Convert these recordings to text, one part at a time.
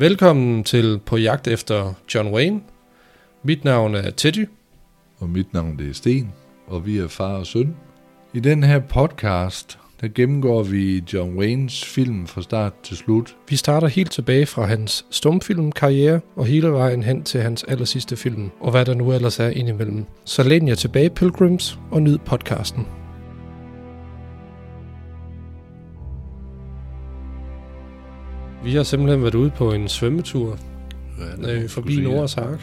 Velkommen til På jagt efter John Wayne. Mit navn er Teddy. Og mit navn det er Sten, og vi er far og søn. I den her podcast, der gennemgår vi John Waynes film fra start til slut. Vi starter helt tilbage fra hans stumfilmkarriere og hele vejen hen til hans allersidste film, og hvad der nu ellers er indimellem. Så læn jer tilbage, Pilgrims, og nyd podcasten. Vi har simpelthen været ude på en svømmetur Ja, øh, forbi Noras Ark.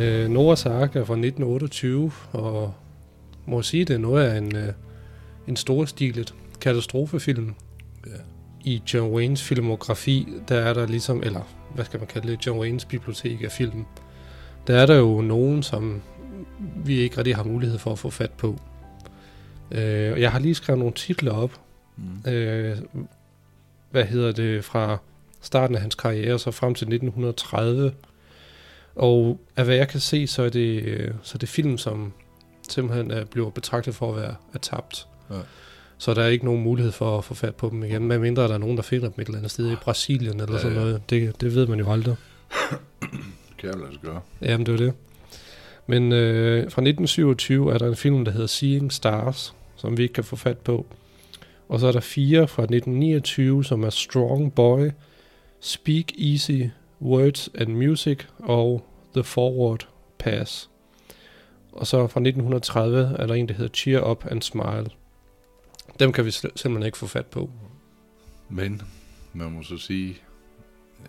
Øh, Noras Ark er fra 1928, og må sige, det er noget af en, øh, en storstilet katastrofefilm. Ja. I John Waynes filmografi, der er der ligesom, eller hvad skal man kalde det, John Waynes bibliotek af film, der er der jo nogen, som vi ikke rigtig har mulighed for at få fat på. Øh, og jeg har lige skrevet nogle titler op, Mm. øh, hvad hedder det, fra starten af hans karriere, så frem til 1930. Og af hvad jeg kan se, så er det, øh, så er det film, som simpelthen er blevet betragtet for at være er tabt. Ja. Så der er ikke nogen mulighed for at få fat på dem igen, medmindre der er nogen, der finder dem et eller andet sted i Brasilien eller Ja, sådan noget. Det, det ved man jo aldrig. Kan jeg lade sig gøre. Jamen, det er det. Men øh, fra 1927 er der en film, der hedder Seeing Stars, som vi ikke kan få fat på. Og så er der fire fra 1929, som er Strong Boy, Speak Easy, Words and Music og The Forward Pass. Og så fra 1930 er der en, der hedder Cheer Up and Smile. Dem kan vi sl- simpelthen ikke få fat på. Men man må så sige,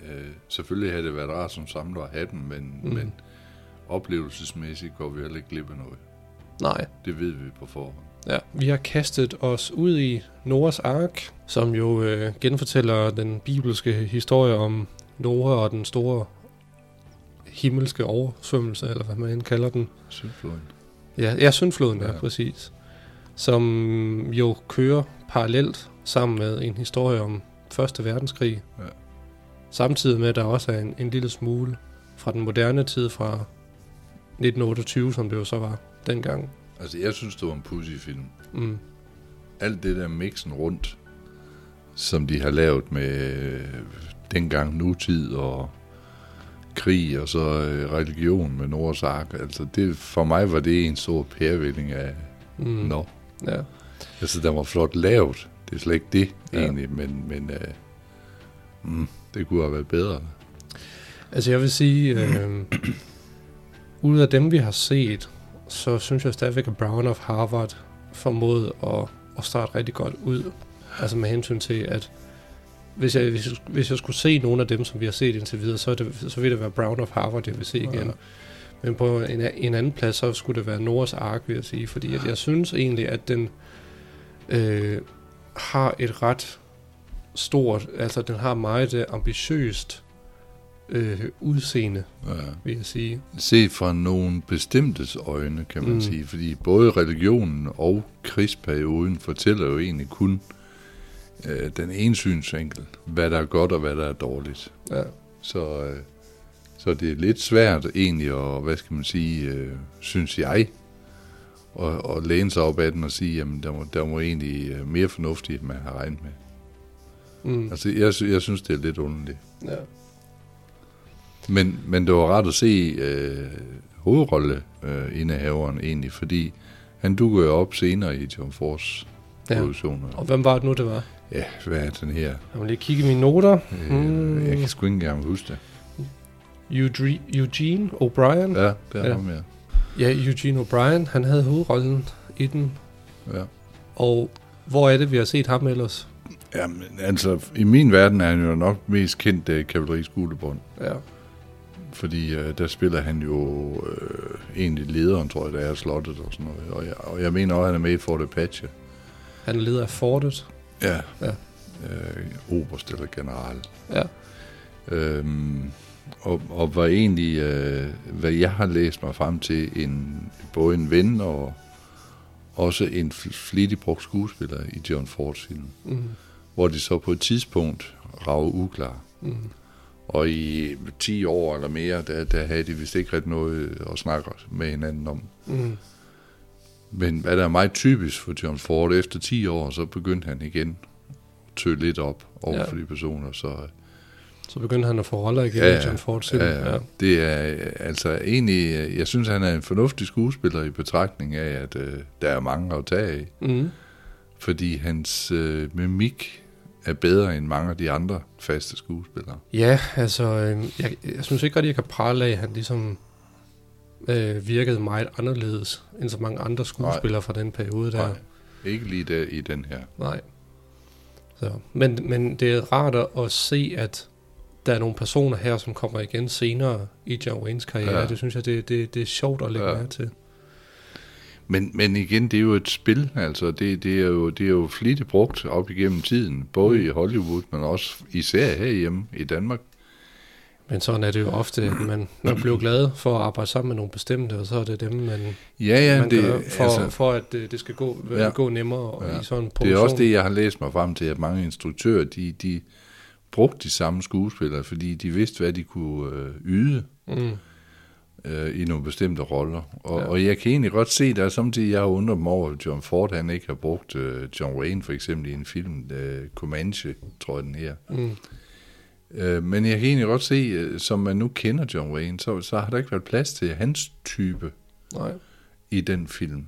øh, selvfølgelig havde det været rart som samler at have dem, men, Mm. men oplevelsesmæssigt går vi heller ikke glip af noget. Nej. Det ved vi på forhånd. Ja, vi har kastet os ud i Noras ark, som jo øh, genfortæller den bibelske historie om Noah og den store himmelske oversvømmelse, eller hvad man end kalder den. Syndfloden. Ja, ja syndfloden, ja, Ja. præcis. Som jo kører parallelt sammen med en historie om Første Verdenskrig. Ja. Samtidig med, at der også er en, en lille smule fra den moderne tid fra 1928, som det jo så var dengang. Altså, jeg synes, det var en pussy film. Mm. Alt det der mixen rundt, som de har lavet med øh, dengang nutid og krig og så øh, religion med Noras Ark. Altså, det, for mig var det en stor pærevælling af, Mm. nå, Ja. Altså, den var flot lavet. Det er slet ikke det, ja. egentlig, men, men øh, mm, det kunne have været bedre. Altså jeg vil sige, øh, ud af dem vi har set, så synes jeg stadigvæk, at Brown of Harvard formåede at, at starte rigtig godt ud. Altså med hensyn til, at hvis jeg, hvis, jeg, hvis jeg skulle se nogle af dem, som vi har set indtil videre, så, det, så vil det være Brown of Harvard, jeg vil se igen. Ja. Men på en, en anden plads, så skulle det være Noras Ark, vil jeg sige. Fordi at jeg synes egentlig, at den øh, har et ret stort, altså den har meget ambitiøst øh, udseende, Ja. vil jeg sige. Set fra nogle bestemtes øjne, kan man Mm. sige. Fordi både religionen og krigsperioden fortæller jo egentlig kun øh, den ene synsvinkel, hvad der er godt og hvad der er dårligt. Ja. Så, øh, så det er lidt svært egentlig, og hvad skal man sige, øh, synes jeg, at, at læne sig op ad den og sige, jamen der må, der må egentlig øh, mere fornuftigt, man har regnet med. Mm. Altså, jeg, jeg synes, det er lidt underligt. ja. Men, men det var rart at se øh, hovedrolle øh, egentlig, fordi han dukker jo op senere i John Force ja. produktioner. Og hvem var det nu, det var? Ja, hvad er den her? Jeg må lige kigge i mine noter. Øh, Mm. Jeg kan sgu ikke engang huske det. Eugene, O'Brien. Ja, det er Ja. ham, ja. Ja, Eugene O'Brien, han havde hovedrollen i den. ja. Og hvor er det, vi har set ham ellers? Jamen, altså, i min verden er han jo nok mest kendt af Kavaleriets Guldebånd, Ja. Fordi øh, der spiller han jo øh, egentlig lederen, tror jeg, der er slottet og sådan noget. Og jeg, og jeg mener også, at han er med i Fort Apache. Han er leder af Fortet. Ja. Ja. Øh, oberst eller general. Ja. Øhm, og, og var egentlig, øh, hvad jeg har læst mig frem til, en, både en ven og også en fl- flittig brugt skuespiller i John Fords film, Mm. hvor de så på et tidspunkt rager uklar. Mm. Og i 10 år eller mere, der, der havde de vist ikke rigtig noget at snakke med hinanden om. Mm. Men hvad der er meget typisk for John Ford, efter 10 år, så begyndte han igen at tø lidt op over Ja. for de personer. Så, Så begyndte han at få roller igen Ja. John Ford film. Ja, ja. Det er øh, altså egentlig, øh, jeg synes, han er en fornuftig skuespiller i betragtning af, at øh, der er mange at tage af. Mm. Fordi hans øh, mimik er bedre end mange af de andre faste skuespillere. Ja, altså, øh, jeg, jeg synes ikke rigtig, jeg kan prale af, at han ligesom øh, virkede meget anderledes end så mange andre skuespillere fra den periode der. Nej, ikke lige der i den her. Nej. Så, men, men det er rart at, se, at der er nogle personer her, som kommer igen senere i John Waynes karriere. Ja. Det synes jeg, det, det, det er sjovt at lægge ja. mærke til. Men, men igen, det er jo et spil, altså det, det, er, jo, det er jo flittigt brugt op igennem tiden, både Mm. i Hollywood, men også især herhjemme i Danmark. Men sådan er det jo ofte, at man, man bliver glad for at arbejde sammen med nogle bestemte, og så er det dem, man, Ja, ja, man det, gør, for, altså, for at det, det skal gå, Ja. gå nemmere Ja. i sådan en det produktion. er også det, jeg har læst mig frem til, at mange instruktører, de, de brugte de samme skuespillere, fordi de vidste, hvad de kunne øh, yde Mm. Øh, i nogle bestemte roller. Og, ja. Og jeg kan egentlig godt se, der er samtidig, jeg har undret mig over, at John Ford han ikke har brugt øh, John Wayne for eksempel i en film, øh, Comanche, tror jeg den her. Mm. Øh, men jeg kan egentlig godt se, øh, som man nu kender John Wayne, så, så har der ikke været plads til hans type Nej. i den film.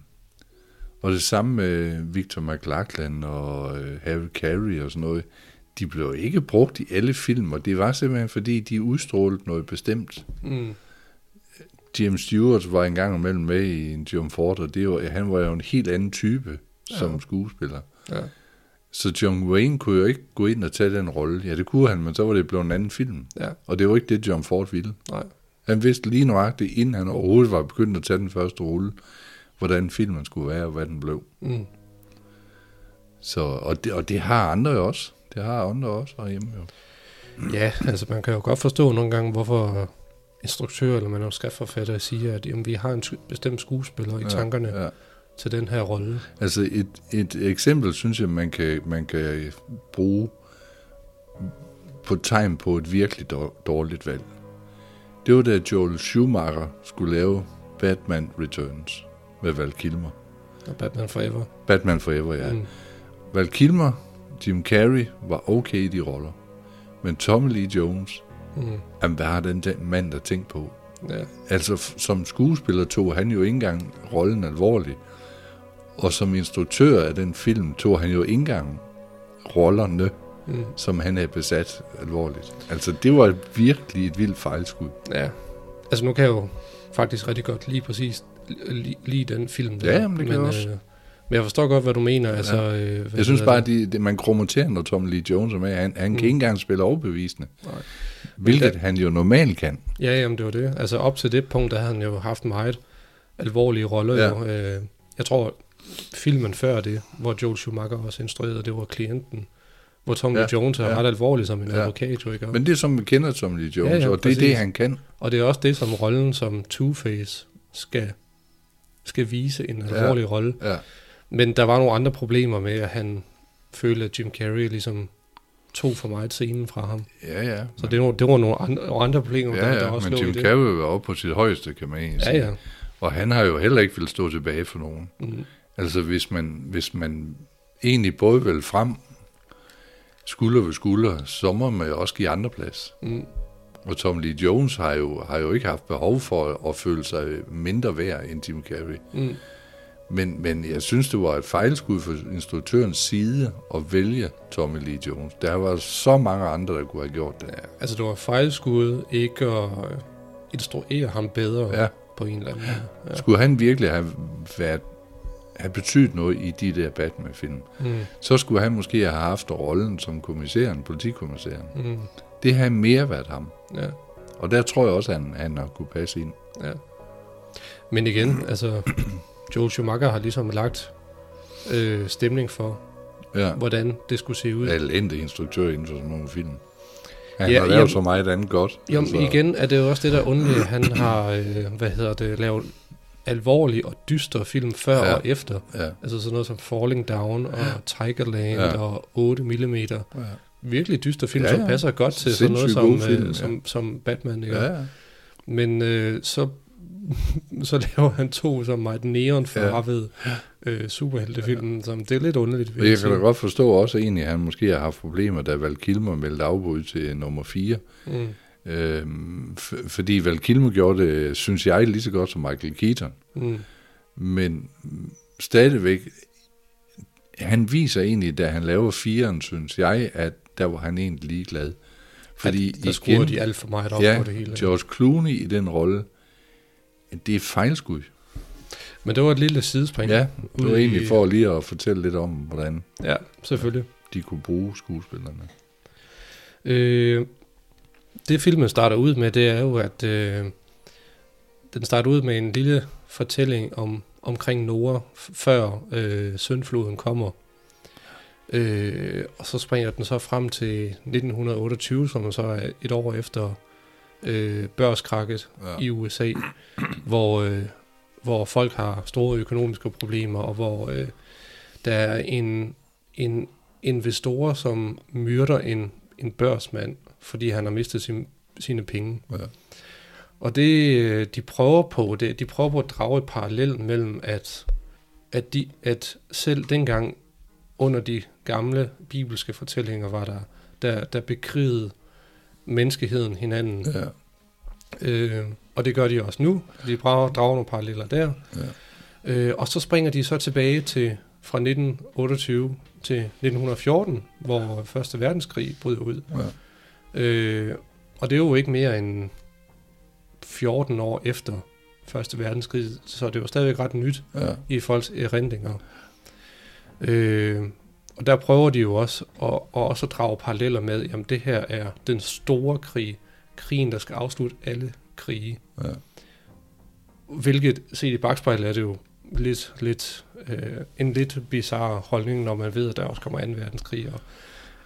Og det samme med Victor McLachlan og øh, Harry Carey og sådan noget. De blev ikke brugt i alle film, og det var simpelthen fordi, de udstrålede noget bestemt. Mm. James Stewart var engang imellem med i en John Ford, og det var, han var jo en helt anden type som Ja. skuespiller. Ja. Så John Wayne kunne jo ikke gå ind og tage den rolle. Ja, det kunne han, men så var det blevet en anden film. ja. Og det var ikke det, John Ford ville. Nej. Han vidste lige nøjagtigt, inden han overhovedet var begyndt at tage den første rulle, hvordan filmen skulle være, og hvad den blev. Mm. Så, og, det, og det har andre jo også. Det har andre også herhjemme jo. Ja, altså man kan jo godt forstå nogle gange, hvorfor instruktører eller manuskriptforfatter siger, at jamen, vi har en bestemt skuespiller i tankerne ja. Ja. til den her rolle. Altså et, et eksempel, synes jeg, man kan, man kan bruge på tegn på et virkelig dår- dårligt valg. Det var da Joel Schumacher skulle lave Batman Returns med Val Kilmer. Og Batman Forever. Batman Forever, ja. Mm. Val Kilmer, Jim Carrey var okay i de roller. Men Tommy Lee Jones, Mm. jamen, hvad har den, mand der tænkt på? Ja. Altså, som skuespiller tog han jo ikke engang rollen alvorligt. Og som instruktør af den film tog han jo ikke engang rollerne, Mm. som han havde besat alvorligt. Altså, det var virkelig et vildt fejlskud. ja. Altså nu kan jeg jo faktisk rigtig godt lige præcis lige, lige den film der. Ja, jamen, det kan men, jeg også. Øh, men jeg forstår godt, hvad du mener. Altså, øh, hvad Jeg synes bare, at de, de, man kromoterer, når Tommy Lee Jones er med. Han, han mm. kan ikke engang spille overbevisende. Nej. Hvilket der- han jo normalt kan. Ja, jamen det var det. Altså op til det punkt, der havde han jo haft meget alvorlige roller. Ja. Ja. Jo. Øh, jeg tror, filmen før det, hvor Joel Schumacher også instruerede, det var klienten. Hvor Tommy Ja, ja. Jones er ja. ja. ret alvorlig som en Ja. ja. advokat, jo ikke? Men det er som vi kender Tommy Lee Jones, Ja, ja, og det er det, præcis. han kan. Og det er også det, som rollen som Two-Face skal, skal vise en Ja. alvorlig rolle. Ja. Men der var nogle andre problemer med, at han følte, at Jim Carrey ligesom tog for meget scenen fra ham. Ja, ja. Så det var, det var nogle andre, andre problemer, ja, der, ja, der også men Jim. Carrey var oppe på sit højeste, kan man egentlig Ja, sige. ja. Og han har jo heller ikke vil stå tilbage for nogen. Mm. Altså hvis man, hvis man egentlig både vil frem skulder ved skulder, så må man jo også give andre plads. Mm. Og Tom Lee Jones har jo, har jo ikke haft behov for at føle sig mindre værd end Jim Carrey. Mm. Men, men jeg synes, det var et fejlskud fra instruktørens side at vælge Tommy Lee Jones. Der var så mange andre, der kunne have gjort det. Ja, altså det var fejlskud ikke at øh, instruere ham bedre Ja. på en eller anden måde. Ja. Skulle han virkelig have, været, have betydet noget i de der Batman-film, Mm. så skulle han måske have haft rollen som kommissæren, politikommissæren. Mm. Det har mere været ham. Ja. Og der tror jeg også, at han, han kunne passe ind. Ja. Men igen, altså, Joel Schumacher har ligesom lagt øh, stemning for, Ja. hvordan det skulle se ud. Elendig instruktør inden for sådan nogle film. Han Ja, ja, har lavet jamen- så meget andet godt. Jo, altså. igen er det jo også det, der er at Han har, øh, hvad hedder det, lavet alvorlig og dyster film før Ja. ja. og efter. Ja, Altså sådan noget som Falling Down og Tigerland Ja. ja. og 8 mm. ja. Virkelig dyster film, Ja, ja, ja. som passer godt til sådan noget Sindssygt som, gode film, ja. øh, som, som Batman. Ikke? ja. ja. Men øh, så så laver han to som meget neonfarvede ja. øh, superheltefilm, ja. som det er lidt underligt. vil Jeg kan da godt forstå også egentlig, at han måske har haft problemer, da Val Kilmer meldte afbud til nummer 4. Mm. F- fordi Val Kilmer gjorde det, synes jeg, lige så godt som Michael Keaton. Mm. Men stadigvæk, han viser egentlig, da han laver firen, synes jeg, at der var han egentlig ligeglad. Fordi at der igen, de alt for meget op ja, på det hele. George Clooney i den rolle, det er fejlskud. Men det var et lille sidespring. Ja, det var egentlig for lige at fortælle lidt om, hvordan ja, selvfølgelig. de kunne bruge skuespillerne. Øh, det filmen starter ud med, det er jo, at øh, den starter ud med en lille fortælling om omkring Noah, før øh, søndfloden kommer. Øh, og så springer den så frem til 1928, som så er et år efter øh, børskrakket ja. i USA, hvor, øh, hvor folk har store økonomiske problemer, og hvor øh, der er en, en investor, som myrder en, en børsmand, fordi han har mistet sin, sine penge. Ja. Og det, øh, de prøver på, det, de prøver på at drage et parallel mellem, at, at, de, at selv dengang under de gamle bibelske fortællinger var der, der, der bekrigede menneskeheden hinanden. Ja. Øh, og det gør de også nu. De drager, drager nogle paralleller der. Ja. Øh, og så springer de så tilbage til fra 1928 til 1914, hvor Første Verdenskrig bryder ud. Ja. Øh, og det er jo ikke mere end 14 år efter Første Verdenskrig, så det var stadigvæk ret nyt ja. i folks erindringer. Øh, og der prøver de jo også at, at også drage paralleller med, jamen det her er den store krig, krigen, der skal afslutte alle krige. Ja. Hvilket, set i bagspejlet, er det jo lidt, lidt, øh, en lidt bizarre holdning, når man ved, at der også kommer 2. verdenskrig, og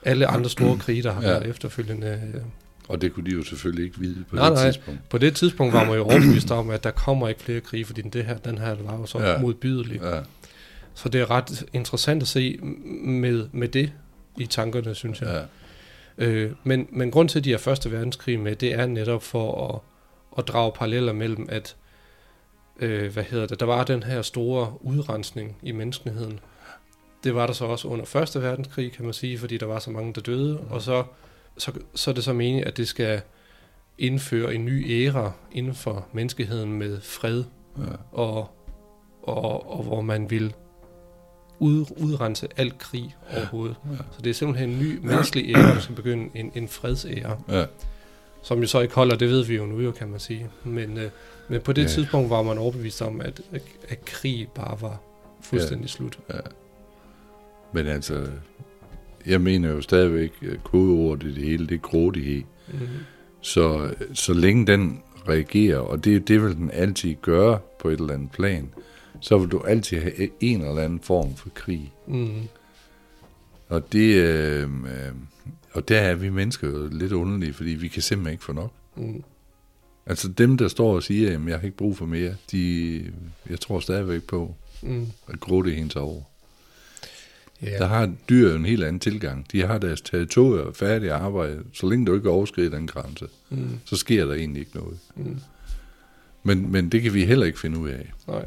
alle andre store krige, der har ja. været efterfølgende. Øh, og det kunne de jo selvfølgelig ikke vide på nej, det nej. tidspunkt. På det tidspunkt var man jo overbevist om, at der kommer ikke flere krige, fordi det her, den her var jo så ja. modbydelig. Ja. Så det er ret interessant at se med, med det i tankerne, synes jeg. Ja. Øh, men, men grund til, at de har Første Verdenskrig med, det er netop for at, at drage paralleller mellem, at øh, hvad hedder det, der var den her store udrensning i menneskeheden. Det var der så også under Første Verdenskrig, kan man sige, fordi der var så mange, der døde, ja. og så så, så er det så meningen, at det skal indføre en ny æra inden for menneskeheden med fred, ja. og, og, og hvor man vil ud, udrense al krig overhovedet. Ja. Så det er simpelthen en ny menneskelig æra, der skal begynde en, en fredsæra. Ja. Som jo så ikke holder, det ved vi jo nu jo, kan man sige. Men, øh, men på det ja. tidspunkt var man overbevist om, at, at, at krig bare var fuldstændig ja. slut. Ja. Men altså, jeg mener jo stadigvæk, at kodeordet i det hele, det er grådighed. Mm-hmm. Så, så længe den reagerer, og det, det vil den altid gøre på et eller andet plan, så vil du altid have en eller anden form for krig. Mm. Og det, øh, øh, og der er vi mennesker jo lidt underlige, fordi vi kan simpelthen ikke få nok. Mm. Altså dem, der står og siger, at jeg har ikke brug for mere, de, jeg tror stadigvæk på, mm. at grådigheden tager over. Yeah. Der har dyr en helt anden tilgang. De har deres territorier færdige arbejde. Så længe du ikke overskrider den grænse, mm. så sker der egentlig ikke noget. Mm. Men, men det kan vi heller ikke finde ud af. Nej.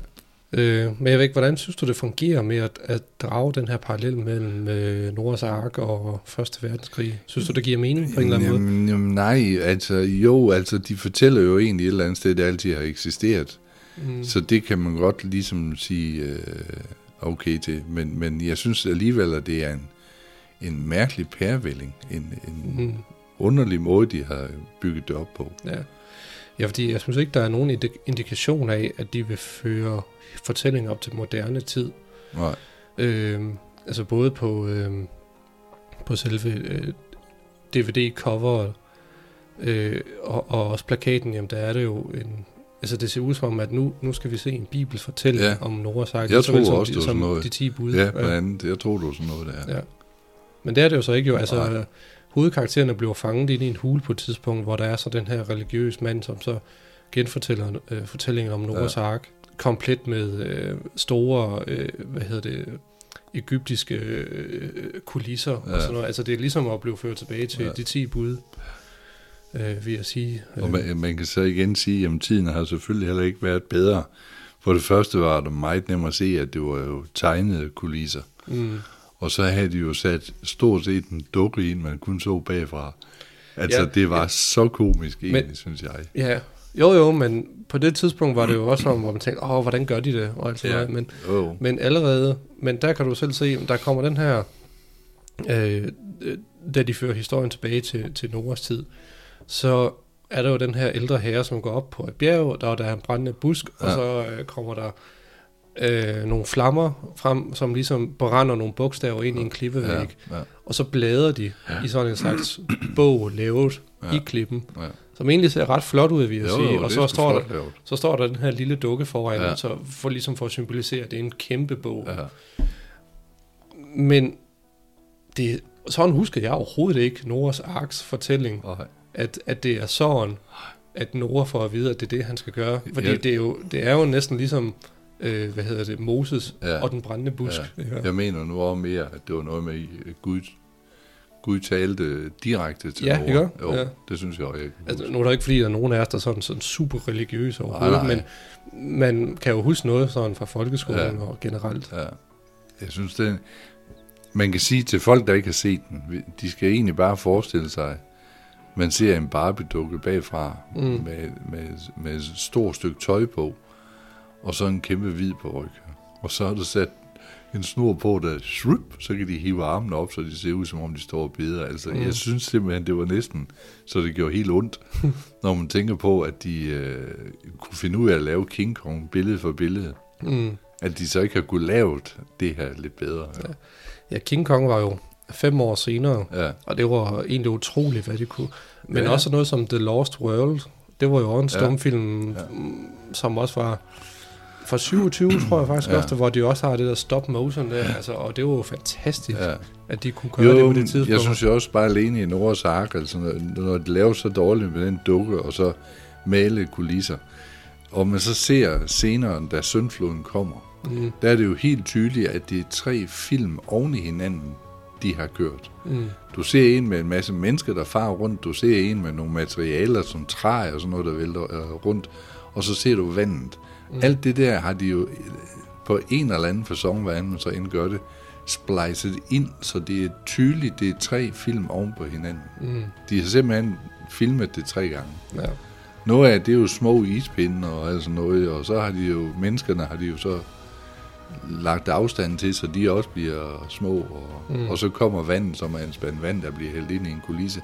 Øh, men jeg ved ikke, hvordan synes du, det fungerer med at, at drage den her parallel mellem øh, Nords Ark og Første Verdenskrig? Synes du, det giver mening på en eller anden jamen, måde? Jamen, nej, altså jo, altså de fortæller jo egentlig et eller andet sted, det altid har eksisteret. Mm. Så det kan man godt ligesom sige, øh, okay til. Men, men jeg synes alligevel, at det er en, en mærkelig pærevælling. En, en mm. underlig måde, de har bygget det op på. Ja. Ja, fordi jeg synes ikke, der er nogen indikation af, at de vil føre fortællinger op til moderne tid. Nej. Øhm, altså både på, øhm, på selve øh, DVD-coveret øh, og, og også plakaten, jamen der er det jo en, Altså det ser ud som om, at nu, nu skal vi se en bibel fortælle ja. om Noahs sagt. Jeg tror også, det var sådan noget. De 10 bud. Ja, blandt andet. Jeg tror, det var sådan noget der. Ja. Men det er det jo så ikke jo. Altså, Nej. Hovedkaraktererne bliver fanget ind i en hule på et tidspunkt, hvor der er så den her religiøs mand, som så genfortæller øh, fortællingen om Noahs ja. ark. Komplet med øh, store, øh, hvad hedder det, egyptiske øh, kulisser ja. og sådan noget. Altså det er ligesom at blive ført tilbage til ja. de 10 bud. øh, vil jeg sige. Og man, man kan så igen sige, at tiden har selvfølgelig heller ikke været bedre. For det første var det meget nemmere at se, at det var jo tegnede kulisser. Mm. Og så havde de jo sat stort set en dukke ind, man kun så bagfra. Altså, Ja, det var ja. så komisk egentlig, Men- synes jeg. Ja, jo jo, men på det tidspunkt var det jo også om, hvor man tænkte, åh, hvordan gør de det? Og alt Ja. noget. Men, Jo, men allerede, men der kan du selv se, der kommer den her, øh, øh, da de fører historien tilbage til, til Noras tid, så er der jo den her ældre herre, som går op på et bjerg, der er der en brændende busk, ja. og så øh, kommer der øh, nogle flammer frem, som ligesom brænder nogle bogstaver ind i en klippevæg, ja, ja, og så bladrer de ja. i sådan en slags bog lavet ja. I klippen, ja. som egentlig ser ret flot ud, vil jeg Jo, sige. jo, og så står, der, lavet. så står der den her lille dukke foran, ja. Så for ligesom for at symbolisere, at det er en kæmpe bog. Ja. Men det, sådan husker jeg overhovedet ikke Noras Arks fortælling, at, at det er sådan, at Nora får at vide, at det er det, han skal gøre. Fordi Ja. det, er jo, det er jo næsten ligesom, øh, hvad hedder det, Moses ja. Og den brændende busk. Ja. Ja. jeg mener nu også mere, at det var noget med, at Gud, Gud talte direkte til Ja, Nora. ikke? Jo, Ja. det synes jeg også, jeg Altså, nu er der ikke fordi, der er nogen af os, der er sådan, sådan super religiøse overhovedet, Nej, men man kan jo huske noget sådan fra folkeskolen ja. Og generelt. Ja. Jeg synes, det man kan sige til folk, der ikke har set den, de skal egentlig bare forestille sig, man ser en Barbie-dukke bagfra mm. med, med, med et stort stykke tøj på, og så en kæmpe hvid på Og så er der sat en snor på, der shrup, så kan de hive armene op, så de ser ud, som om de står og beder. Altså, Mm. jeg synes simpelthen, det var næsten, så det gjorde helt ondt, når man tænker på, at de øh, kunne finde ud af at lave King Kong billede for billede. Mm. At de så ikke har kunnet lavet det her lidt bedre. Ja. Ja, King Kong var jo fem år senere, ja. og det var egentlig utroligt, hvad de kunne. Men Ja. også noget som The Lost World, det var jo også en stumfilm, ja. Ja. som også var fra 27, tror jeg faktisk ja. Også, hvor de også har det der stop motion der, altså, og det var jo fantastisk, ja. at de kunne gøre det på det tidspunkt. jeg synes jo også bare alene i Noras Ark, altså når, når de laver så dårligt med den dukke, og så male kulisser, og man så ser senere, da Søndfloden kommer, mm, der er det jo helt tydeligt, at det er tre film oven i hinanden, de har kørt. mm, Du ser en med en masse mennesker, der farer rundt. Du ser en med nogle materialer, som træer og sådan noget, der vælter øh, rundt. Og så ser du vandet. Mm. Alt det der har de jo på en eller anden fasong, hvad man så indgør det, splicet ind, så det er tydeligt, det er tre film oven på hinanden. mm, De har simpelthen filmet det tre gange. ja. Noget af det er jo små ispinde og alt sådan noget, og så har de jo, menneskerne har de jo så lagt afstand til, så de også bliver små, og, mm. og så kommer vandet, som er en spand vand, der bliver hældt ind i en kulisse.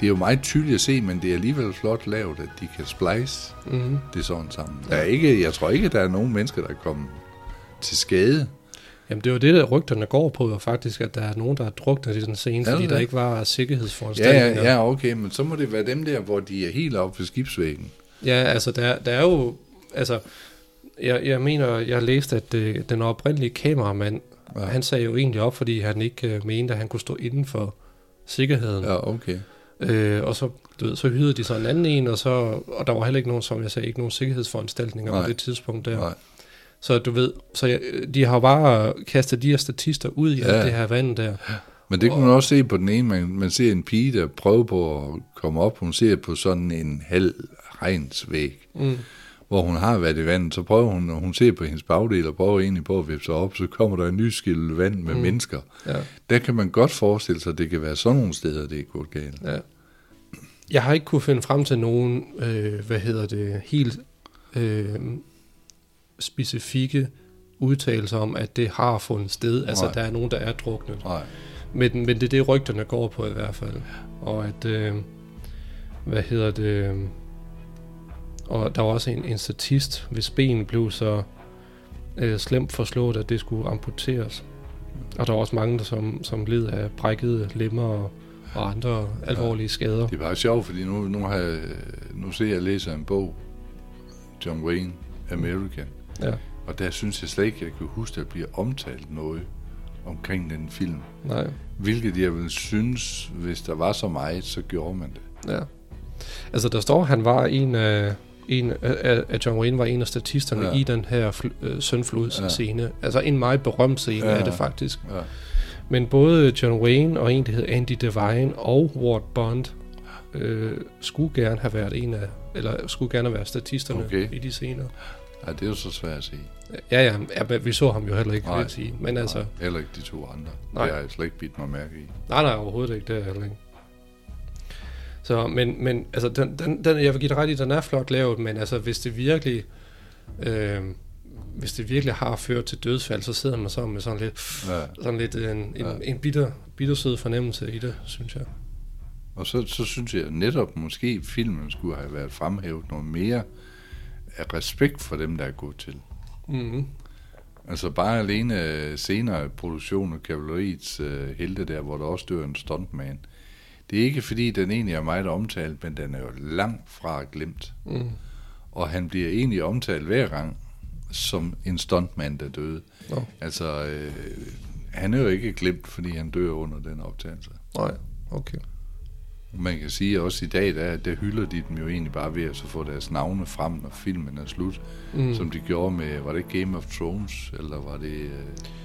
Det er jo meget tydeligt at se, men det er alligevel flot lavet, at de kan splice Mm. det sådan sammen. Der er ikke, jeg tror ikke, der er nogen mennesker, der er kommet til skade. Jamen det var det, der rygterne går på, jo faktisk, at der er nogen, der har druknet i den scene, fordi det der ikke var Ja, sikkerhedsforanstaltninger. ja, ja, okay, men så må det være dem der, hvor de er helt oppe ved skibsvæggen. Ja, altså der, der er jo, altså, jeg, jeg mener, jeg har læst, at øh, den oprindelige kameramand, ja. Ja. han sagde jo egentlig op, fordi han ikke øh, mente, at han kunne stå inden for sikkerheden. Ja. Ja, okay. Øh, og så, du ved, så hyrede de så en anden en, og, så, og der var heller ikke nogen, som jeg sagde, ikke nogen sikkerhedsforanstaltninger Nej. på det tidspunkt der. Nej. Så du ved, så jeg, de har bare kastet de her statister ud i ja. Alt det her vand der. Men det kan man også se på den ene, man, man ser en pige, der prøver på at komme op, hun ser på sådan en halv regnsvæg, Mm. Hvor hun har været i vandet, så prøver hun, og hun ser på hendes bagdel og prøver egentlig på at vippe sig op, så kommer der en ny skille vand med Mm. mennesker. Ja. Der kan man godt forestille sig, at det kan være sådan nogle steder, det er gået galt. Ja. Jeg har ikke kunne finde frem til nogen, øh, hvad hedder det, helt øh, specifikke udtalelser om, at det har fundet sted. Altså, Nej. der er nogen, der er druknet. Nej. Men, men det er det, rygterne går på i hvert fald. Og at, øh, hvad hedder det, og der var også en, en statist, hvis ben blev så øh, slemt forslået, at det skulle amputeres. Og der var også mange, der som, som led af brækkede lemmer og, og andre alvorlige skader. Det bare sjovt, fordi nu, nu, har jeg, nu ser jeg læser en bog, John Wayne, America, Ja, og der synes jeg slet ikke, jeg kan huske, at der bliver omtalt noget omkring den film. nej. Hvilket jeg vil synes, hvis der var så meget, så gjorde man det. Ja. Altså, der står, han var en af, en af, at John Wayne var en af statisterne ja. I den her fl- øh, Søndflods ja. Altså, en meget berømt scene ja. Er det faktisk. Ja. Men både John Wayne og en, der hed Andy Devine og Ward Bond øh, skulle gerne have været en af, eller skulle gerne have været statisterne Okay. i de scener. Ja, det er jo så svært at se. Ja, ja, ja men vi så ham jo heller ikke, vil Nej. jeg sige. Men altså, Nej, heller ikke de to andre. Nej. Det har jeg slet ikke bidt mig mærke i. nej, nej, overhovedet ikke, det er heller ikke. Så, men, men altså, den, den, den, jeg vil give dig ret i, den er flot lavet, men altså, hvis det virkelig, øh, hvis det virkelig har ført til dødsfald, så sidder man så med sådan lidt, Ja. sådan lidt en, en, Ja. en bitter, bittersød fornemmelse i det, synes jeg. Og så, så synes jeg netop, måske filmen skulle have været fremhævet noget mere af respekt for dem, der er gået til. Mm-hmm. Altså bare alene øh, senere produktion af kavaleriets uh, helte der, hvor der også dør en stuntman. Det er ikke fordi, den egentlig er meget omtalt, men den er jo langt fra glemt. Mm. Og han bliver egentlig omtalt hver gang som en stuntman, der døde. Nå. Altså, øh, han er jo ikke glemt, fordi han dør under den optagelse. Nej, okay. Man kan sige også i dag, der, der hylder de dem jo egentlig bare ved at så få deres navne frem, når filmen er slut. Mm. Som de gjorde med, var det Game of Thrones, eller var det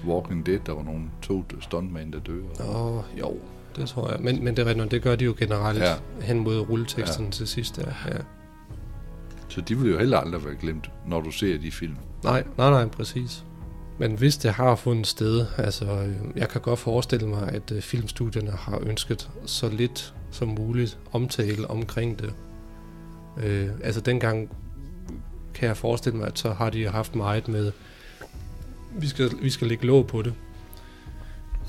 uh, Walking Dead, der var nogle to stuntmænd, der dør. Åh, oh, jo, det tror jeg. Men, men det, er det gør de jo generelt ja. Hen mod rulleteksten ja. til sidst. Ja. Ja. Så de vil jo heller aldrig være glemt, når du ser de film. Nej, nej, nej, præcis. Men hvis det har fundet sted, altså jeg kan godt forestille mig, at øh, filmstudierne har ønsket så lidt som muligt omtale omkring det. Øh, altså dengang kan jeg forestille mig, at så har de haft meget med, vi skal, vi skal lægge låg på det.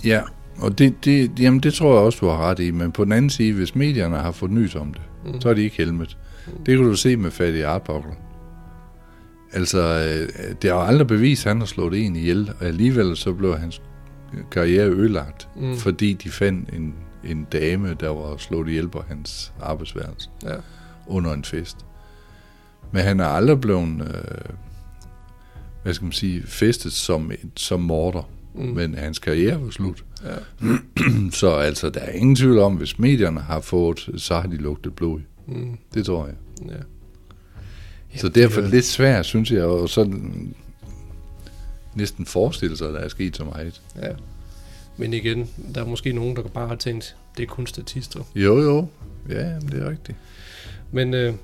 Ja, og det, det, jamen det tror jeg også, du har ret i. Men på den anden side, hvis medierne har fået nys om det, Mm. så er de ikke helmet. Det kan du se med Fatty Arbuckle. Altså, øh, det har aldrig bevist, at han har slået en ihjel, og alligevel så blev hans karriere ødelagt, Mm. mm. fordi de fandt en, en dame, der var slået ihjel på hans arbejdsværelse Ja. under en fest. Men han er aldrig blevet, øh, hvad skal man sige, festet som, som morder, Mm. mm. men hans karriere var slut. Ja. Så altså, der er ingen tvivl om, hvis medierne har fået, så har de lugtet blod. Mm. Det tror jeg. Ja. Så det derfor er- lidt svært, synes jeg, og sådan næsten forestille sig, at der er sket så meget. Ja. Men igen, der er måske nogen, der bare har tænkt, det er kun statister. Jo, jo. Ja, det er rigtigt. Men, øh,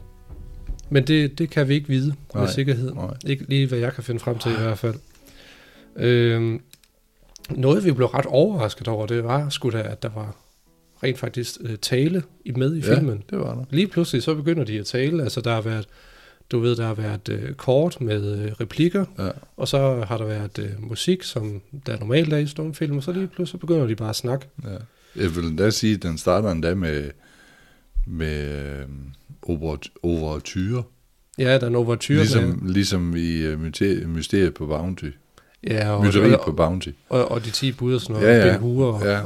men det, det kan vi ikke vide med Nej, sikkerhed. nej. Ikke lige, hvad jeg kan finde frem til i hvert fald. Øh, noget, vi blev ret overrasket over, det var sgu da, at der var rent faktisk øh, tale i med i Ja, filmen. det var der. Lige pludselig så begynder de at tale. Altså der har været, du ved, der har været øh, kort med øh, replikker, Ja. og så har der været øh, musik, som der normalt er i stumfilm, og så lige pludselig så begynder de bare at snakke. Ja. Jeg vil endda sige, at den starter endda med, med øh, overt- overture. Ja, der er en overture med, Ligesom, ligesom i uh, Mysteriet på Bounty. Ja, og, Mytteriet og, på Bounty. og, og, de 10 bud og sådan noget, Ja, ja. Ben Hur, og, Ja.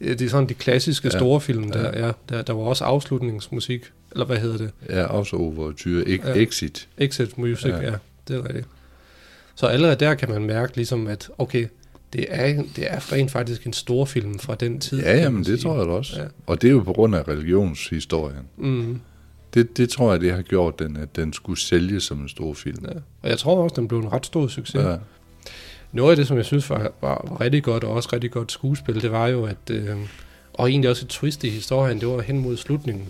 ja. det er sådan de klassiske Ja. store film, der, Ja. ja. der, der var også afslutningsmusik, eller hvad hedder det? Ja, også overture. Ek- Ja. Exit. Exit music, Ja. ja. det er rigtigt. Så allerede der kan man mærke ligesom, at okay, det er, det er rent faktisk en stor film fra den tid. Ja, jamen det tror jeg også. Ja. Og det er jo på grund af religionshistorien. Mm, Det, det tror jeg, det har gjort den, at den skulle sælges som en stor film. ja. Og jeg tror også, den blev en ret stor succes. Ja. Noget af det, som jeg synes var, var, var rigtig godt, og også rigtig godt skuespil, det var jo, at, øh, og egentlig også et twist i historien, det var hen mod slutningen,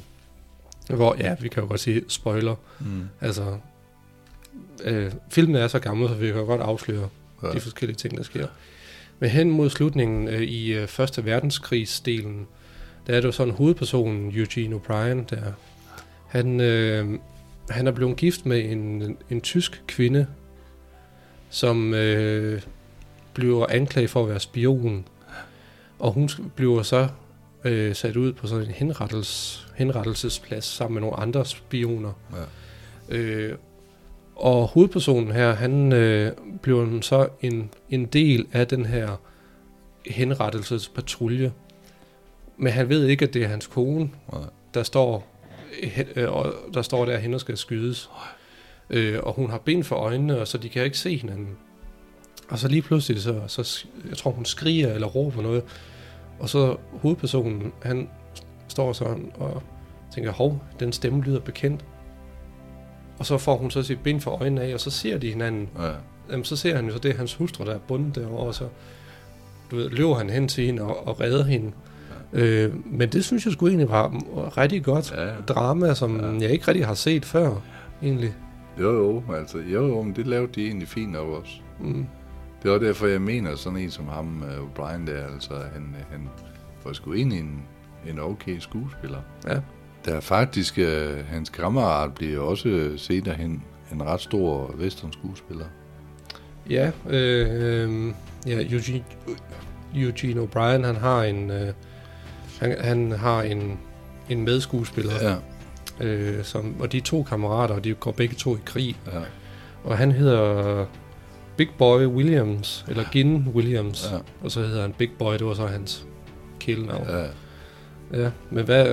hvor, ja, vi kan jo godt sige spoiler, Mm. altså, øh, filmen er så gammel, så vi kan jo godt afsløre Ja. ja. de forskellige ting, der sker. Men hen mod slutningen øh, i øh, Første Verdenskrigsdelen, der er det jo sådan hovedpersonen, Eugene O'Brien, der, han, øh, han er blevet gift med en, en tysk kvinde, som øh, bliver anklaget for at være spion. Og hun bliver så øh, sat ud på sådan en henrettels, henrettelsesplads sammen med nogle andre spioner. Ja. Øh, og hovedpersonen her, han øh, bliver så en, en del af den her henrettelsespatrulje. Men han ved ikke, at det er hans kone, Ja. der står, øh, og der står der, at hende skal skydes. Øh, og hun har ben for øjnene, og så de kan ikke se hinanden. Og så lige pludselig, så, så jeg tror, hun skriger eller råber noget. Og så hovedpersonen, han står sådan og tænker, hov, den stemme lyder bekendt. Og så får hun så sit ben for øjnene af, og så ser de hinanden. Ja. Jamen, så ser han jo så, det er hans hustru, der er bundet derovre, og så du ved, løber han hen til hende og, og redder hende. Øh, men det synes jeg sgu egentlig var rigtig godt Ja, ja. drama, som Ja. ja. jeg ikke rigtig har set før, egentlig. Jo, jo, altså, jo, jo, men det lavede de egentlig fint nok også. Mm. Det var derfor, jeg mener, sådan en som ham, uh, O'Brien der, altså, han, han var sgu egentlig en, en okay skuespiller. Ja. Der er faktisk, uh, hans kammerat bliver også senere hen en ret stor western skuespiller. Ja, øh, øh, ja Eugene, Eugene O'Brien, han har en, øh, han, han har en, en medskuespiller, Ja, øh, som, og de er to kammerater, og de går begge to i krig. ja, Og han hedder Big Boy Williams, eller Gin Williams, ja, og så hedder han Big Boy, det var så hans kælenavn. ja. Ja, men hvad,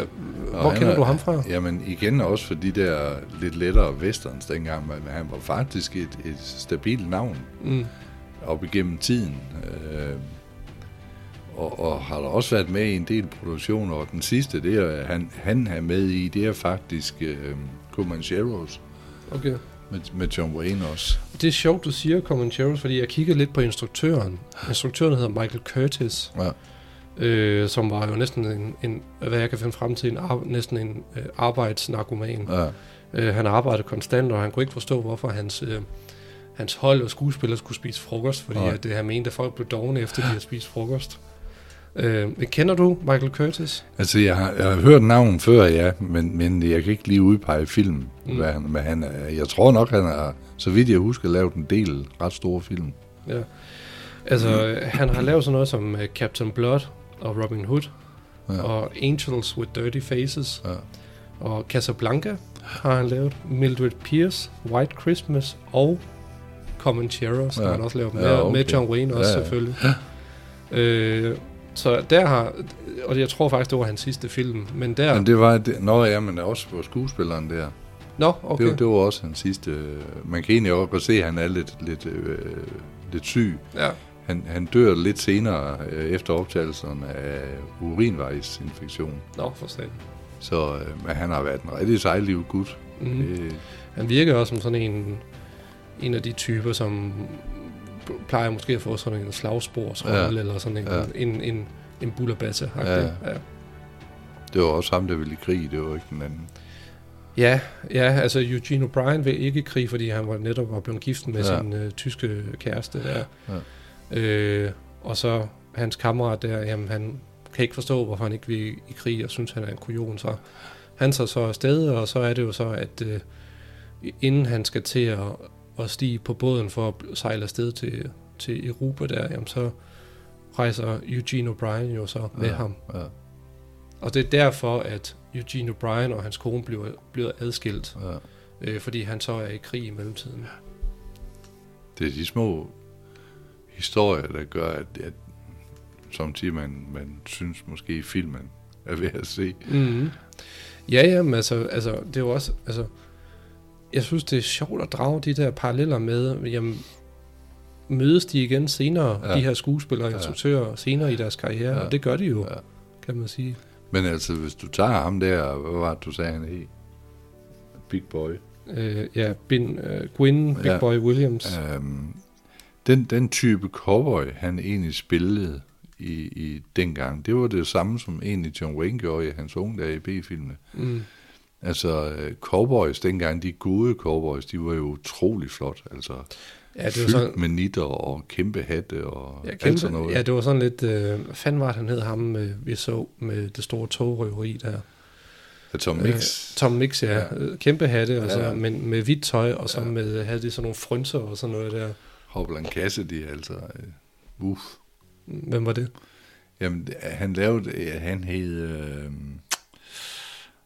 hvor han kender er- du ham fra? Jamen igen også for de der lidt lettere westerns dengang, men han var faktisk et, et stabilt navn Mm. op igennem tiden. Øh, og, og har der også været med i en del produktioner, og den sidste, det er, han, han er med i, det er faktisk øh, Comancheros Okay. Med, med John Wayne også. Det er sjovt, du siger Comancheros, fordi jeg kiggede lidt på instruktøren. Instruktøren hedder Michael Curtis, Ja, øh, som var jo næsten en, en, hvad jeg kan finde frem til, en næsten en øh, arbejdsnarkoman. ja, Øh, han arbejdede konstant, og han kunne ikke forstå, hvorfor hans, øh, hans hold og skuespillere skulle spise frokost, fordi Nej. at, øh, han mente, at folk blev dogne efter, de havde spist frokost. Øh, kender du Michael Curtis? Altså, jeg har, jeg har hørt navnet før, ja, men, men jeg kan ikke lige udpege film, mm. Mm. hvad, han, hvad han er. Jeg tror nok, han har, så vidt jeg husker, lavet en del ret store film. Ja. Altså, øh, han har lavet sådan noget som øh, Captain Blood og Robin Hood, Ja. og Angels with Dirty Faces, Ja. og Casablanca har han lavet, Mildred Pierce, White Christmas og Comancheros, ja. Ja. han også lavet med, Ja, okay. med John Wayne også Ja, ja. selvfølgelig. Øh, så der har, og jeg tror faktisk, det var hans sidste film, men der... Men det var, det, nå ja, men også på skuespilleren der. Nå, Okay. Det, var, det var også hans sidste... øh, Man kan egentlig også godt se, at han er lidt, lidt, øh, lidt syg. Ja, Han, han dør lidt senere øh, efter optagelsen af urinvejsinfektion. nå, forstand. Så øh, men han har været en rigtig sejliv gut. Mm. Det, Han virker også som sådan en, en af de typer, som plejer måske at få sådan en slagsporsrolle, Ja. eller sådan en, Ja. en, en, en bullerbasse. Ja. Ja. Det var også ham, der ville i krig, det var ikke den anden. ja, ja, altså Eugene O'Brien vil ikke i krig, fordi han var netop var blevet gift med Ja. ja. sin øh, tyske kæreste der. Ja. Øh, og så hans kammerat der, jamen han kan ikke forstå, hvorfor han ikke vil i krig, og synes, han er en kujon. Så han tager så afsted, og så er det jo så, at øh, inden han skal til at, at stige på båden for at sejle afsted til, til Europa der, jamen så rejser Eugene O'Brien jo så med Ja. ham. Ja, Og det er derfor, at Eugene O'Brien og hans kone bliver, bliver adskilt, ja. øh, fordi han så er i krig i mellemtiden. Det er de små historier, der gør, at, at som siger man, man synes måske filmen er ved at se. Mm. Ja, ja, men altså, altså, det er jo også, altså, jeg synes, det er sjovt at drage de der paralleller med, jamen, mødes de igen senere, Ja. ja. de her skuespillere og Ja. instruktører, senere i deres karriere, Ja. ja. og det gør de jo, Ja. ja. kan man sige. Men altså, hvis du tager ham der, hvad var det, du sagde, han hed? Big Boy. Øh, ja, Bin, øh, Gwyn, Big Ja. ja. Boy Williams. Ja. Øhm, den, den type cowboy, han egentlig spillede i, i dengang, det var det samme, som egentlig John Wayne gjorde i hans unge dage i B-filmene. Mm. Altså, øh, cowboys dengang, de gode cowboys, de var jo utrolig flot. Altså, Ja, det var fyldt sådan, med nitter og kæmpe hatte og ja, alt sådan kæmpe, noget. ja, det var sådan lidt, øh, fanden var det, han hed ham, øh, vi så med det store togrøveri der. Ja, Tom Øh, Mix. Tom Mix, ja. Ja. ja. Kæmpe hatte, og så, Ja. men med hvidt tøj, og så Ja. med, havde de sådan nogle frynser og sådan noget der. Hopland Cassidy, altså. øh, Uff. Hvem var det? Jamen, han lavede, han hed, øh,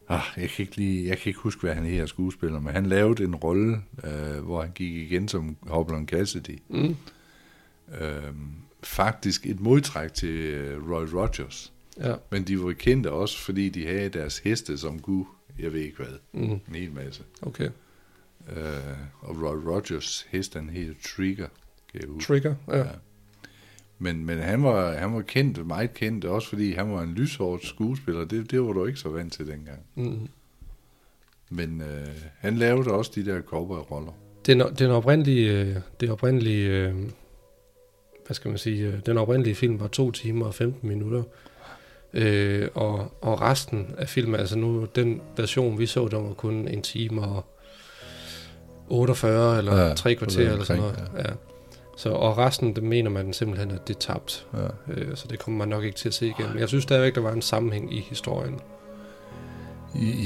ah, jeg kan ikke lige, jeg kan ikke huske, hvad han hed af skuespiller, men han lavede en rolle, øh, hvor han gik igen som Hopland Cassidy. Mm. Øh, faktisk et modtræk til øh, Roy Rogers. Ja. Men de var kendte også, fordi de havde deres heste som gud, jeg ved ikke hvad, Mm. en hel masse. Okay. Øh, og Roy Rogers hest, han hed Trigger. Trigger, ja. Ja. Men, men han, var, han var kendt, meget kendt, også fordi han var en lyshårdt skuespiller. Det, det var du ikke så vant til dengang. Mm. Men øh, han lavede også de der cowboy-roller. Den, den oprindelige, øh, det oprindelige, øh, hvad skal man sige, øh, den oprindelige film var 2 timer og 15 minutter. Øh, og, og resten af filmen, altså nu den version, vi så, der var kun en time og 48 eller Ja, tre kvarter er eller sådan noget. omkring, Ja. Så, og resten, det mener man simpelthen, at det er tabt. Ja. Øh, så det kommer man nok ikke til at se igen. Men jeg synes stadigvæk, der var en sammenhæng i historien.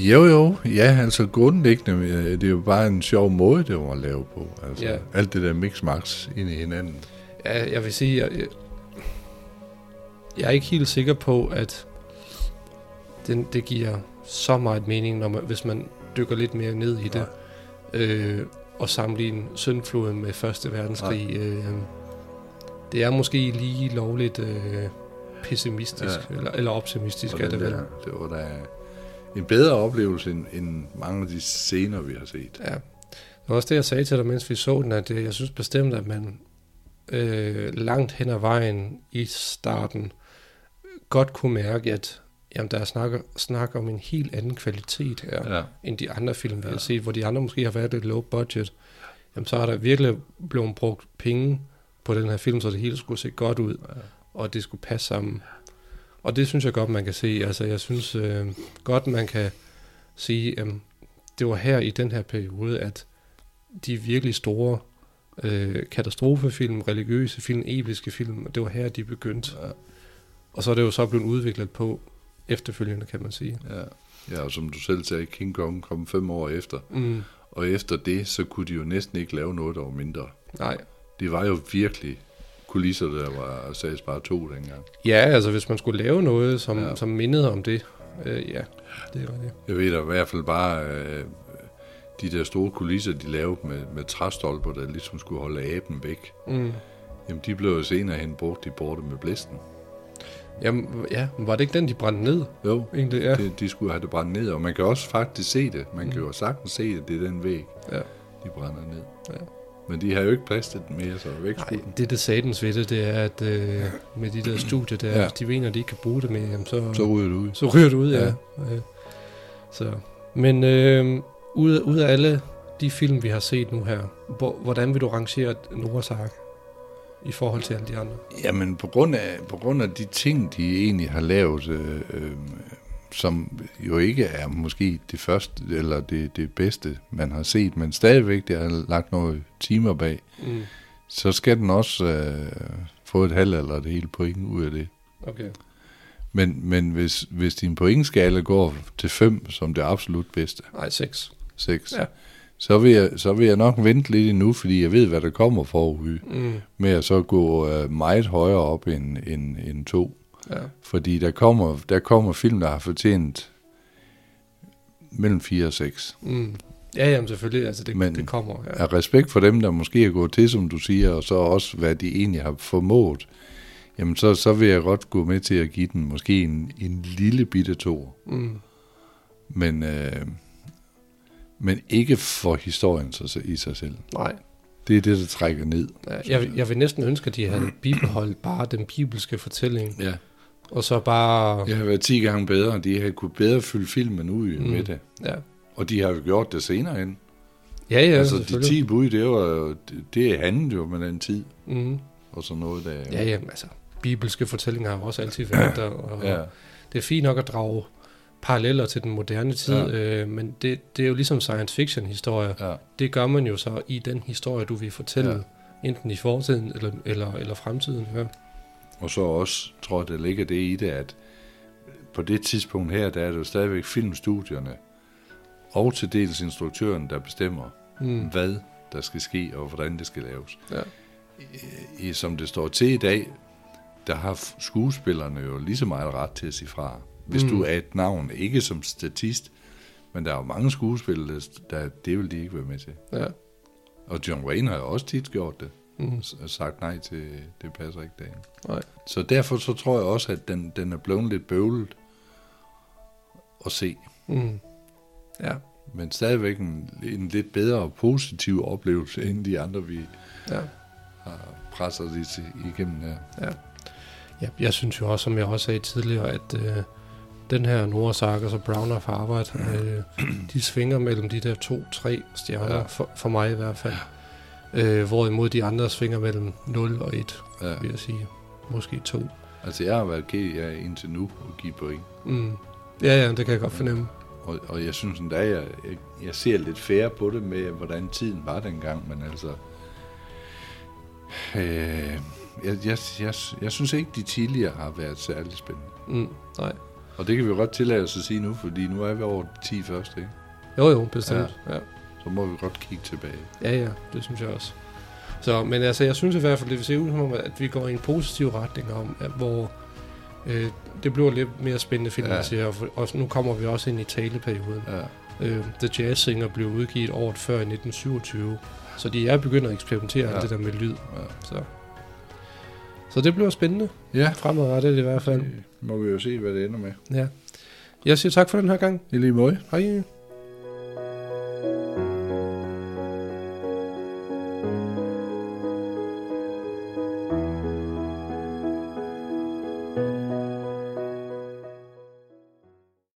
Jo, jo. Ja, altså grundlæggende, øh, det er jo bare en sjov måde, det var at lave på. Altså, Ja. Alt det der mix-max ind i hinanden. Ja, jeg vil sige, jeg, jeg, er ikke helt sikker på, at den, det giver så meget mening, når man, hvis man dykker lidt mere ned i det. Øh, og sammenligne Søndfloden med Første Verdenskrig. Øh, det er måske lige lovligt øh, pessimistisk, Ja. eller, eller optimistisk er det vel. det var da en bedre oplevelse, end, end mange af de scener, vi har set. Ja. Det var også det, jeg sagde til dig, mens vi så den, at øh, jeg synes bestemt, at man øh, langt hen ad vejen i starten godt kunne mærke, at jamen, der er snak, snak om en helt anden kvalitet her, Ja. end de andre film, vi Ja. har set, hvor de andre måske har været lidt low budget. Jamen, så har der virkelig blevet brugt penge på den her film, så det hele skulle se godt ud, Ja. og det skulle passe sammen. Og det synes jeg godt, man kan se. Altså, jeg synes øh, godt, man kan sige, at det var her i den her periode, at de virkelig store øh, katastrofefilm, religiøse film, episke film, det var her, de begyndte. Ja. Og så er det jo så blevet udviklet på efterfølgende, kan man sige. Ja. ja, og som du selv sagde, King Kong kom fem år efter. Mm, Og efter det, så kunne de jo næsten ikke lave noget, der var mindre. nej. Det var jo virkelig kulisser, der var sags bare to dengang. Ja, altså hvis man skulle lave noget, som, Ja. som mindede om det, øh, ja, det var det. Jeg ved da i hvert fald bare, øh, de der store kulisser, de lavede med, med træstolper, der ligesom skulle holde aben væk. Mm. Jamen, de blev jo senere hen brugt i borte med blæsten. Jamen, ja, var det ikke den, de brændte ned? Jo, Egentlig, ja. de, de skulle have det brændt ned, og man kan også faktisk se det. Man kan Mm. jo sagtens se det, det er den væg, Ja. de brænder ned. Ja. Men de har jo ikke plads til den mere, så væk Nej, det der satans ved det, det er, at øh, med de der studier der, Ja. hvis de mener, at de ikke kan bruge det mere, jamen, så, Så ryger det ud. så ryger det ud, ja. Ja. ja. Så. Men øh, ud, af, ud af alle de film, vi har set nu her, hvor, hvordan vil du rangere Noahs Ark i forhold til alle de andre? Jamen, på grund, af, på grund af de ting, de egentlig har lavet, øh, øh, som jo ikke er måske det første, eller det, det bedste, man har set, men stadigvæk, det har lagt nogle timer bag, Mm. så skal den også øh, få et halv eller et helt point ud af det. Okay. Men, men hvis, hvis din pointskala går til 5 som det absolut bedste, Nej, 6. 6, Ja. Så, vil jeg, så vil jeg nok vente lidt endnu, fordi jeg ved, hvad der kommer forud, Mm. med at så gå øh, meget højere op end, end, end 2. Ja. Fordi der kommer, der kommer film, der har fortjent mellem 4 og 6. Mm. Ja, jamen selvfølgelig, altså det, Men- det kommer. Ja. Af respekt for dem, der måske er gået til, som du siger, og så også, hvad de egentlig har formået, jamen så, så vil jeg godt gå med til at give den måske en, en lille bitte to. Mm. Men, øh, men ikke for historien i sig selv. Nej, Det er det, der trækker ned. ja, jeg, jeg vil næsten ønske, at de havde bibeholdt bare den bibelske fortælling, Ja. og så bare... Det har været 10 gange bedre. De har kunne bedre fylde filmen ud mm. Med det. Ja, Og de har jo gjort det senere hen. ja, ja altså, de selvfølgelig. 10 bud, det var det, det handlede jo med den tid, Mm. og sådan noget der. Ja, ja, altså, bibelske fortællinger har jo også altid været der, og ja. det er fint nok at drage paralleller til den moderne tid, Ja. øh, men det, det er jo ligesom science fiction historie. ja. Det gør man jo så i den historie, du vil fortælle, Ja. enten i fortiden eller, eller, eller fremtiden. Ja. Og så også, tror jeg, der ligger det i det, at på det tidspunkt her, der er det jo stadigvæk filmstudierne og til dels instruktøren, der bestemmer, mm. Hvad der skal ske og hvordan det skal laves. Ja. I, som det står til i dag, der har skuespillerne jo lige så meget ret til at sige fra. Hvis mm. Du er et navn, ikke som statist, men der er jo mange skuespillere, der det vil de ikke være med til. Ja. Og John Wayne har jo også tit gjort det. Mm. sagt nej til, det passer ikke dagen. Nej. Så derfor så tror jeg også, at den, den er blevet lidt bøvlet at se. Mm. Ja. Men stadigvæk en, en lidt bedre og positiv oplevelse, end de andre, vi Ja. har presset lidt igennem her. ja. Jeg synes jo også, som jeg også sagde tidligere, at øh, den her Noahs Ark og så Brown of Harvard, øh, de svinger mellem de der to-tre stjerner, Ja. ja. for, for mig i hvert fald. Øh, hvorimod de andre svinger mellem 0 og 1, Ja. vil jeg sige. Måske 2. Altså, jeg har været ked af indtil nu at give point. Mm. Ja, ja, det kan jeg godt fornemme. Og, og jeg synes endda, jeg, jeg, jeg ser lidt fair på det med, hvordan tiden var dengang, men altså... Øh, jeg, jeg, jeg, jeg synes ikke, de tidligere har været særlig spændende. Mm. Nej. Og det kan vi jo godt tillade os at sige nu, fordi nu er vi over de 10 første, ikke? Jo, jo, bestemt. Ja. ja. Så må vi godt kigge tilbage. Ja, ja, det synes jeg også. Så, men altså, jeg synes i hvert fald, det vil se ud som om, at vi går i en positiv retning om, at, hvor øh, det bliver lidt mere spændende film, ja. siger, og, og nu kommer vi også ind i taleperioden. Ja. Øh, The Jazz Singer blev udgivet året før i 1927, så de er begyndt at eksperimentere ja. det der med lyd. Ja. Så. så det bliver spændende. Ja. Fremadrettet i hvert fald. Det må vi jo se, hvad det ender med. Ja. Jeg siger tak for den her gang. I lige måde. Hej.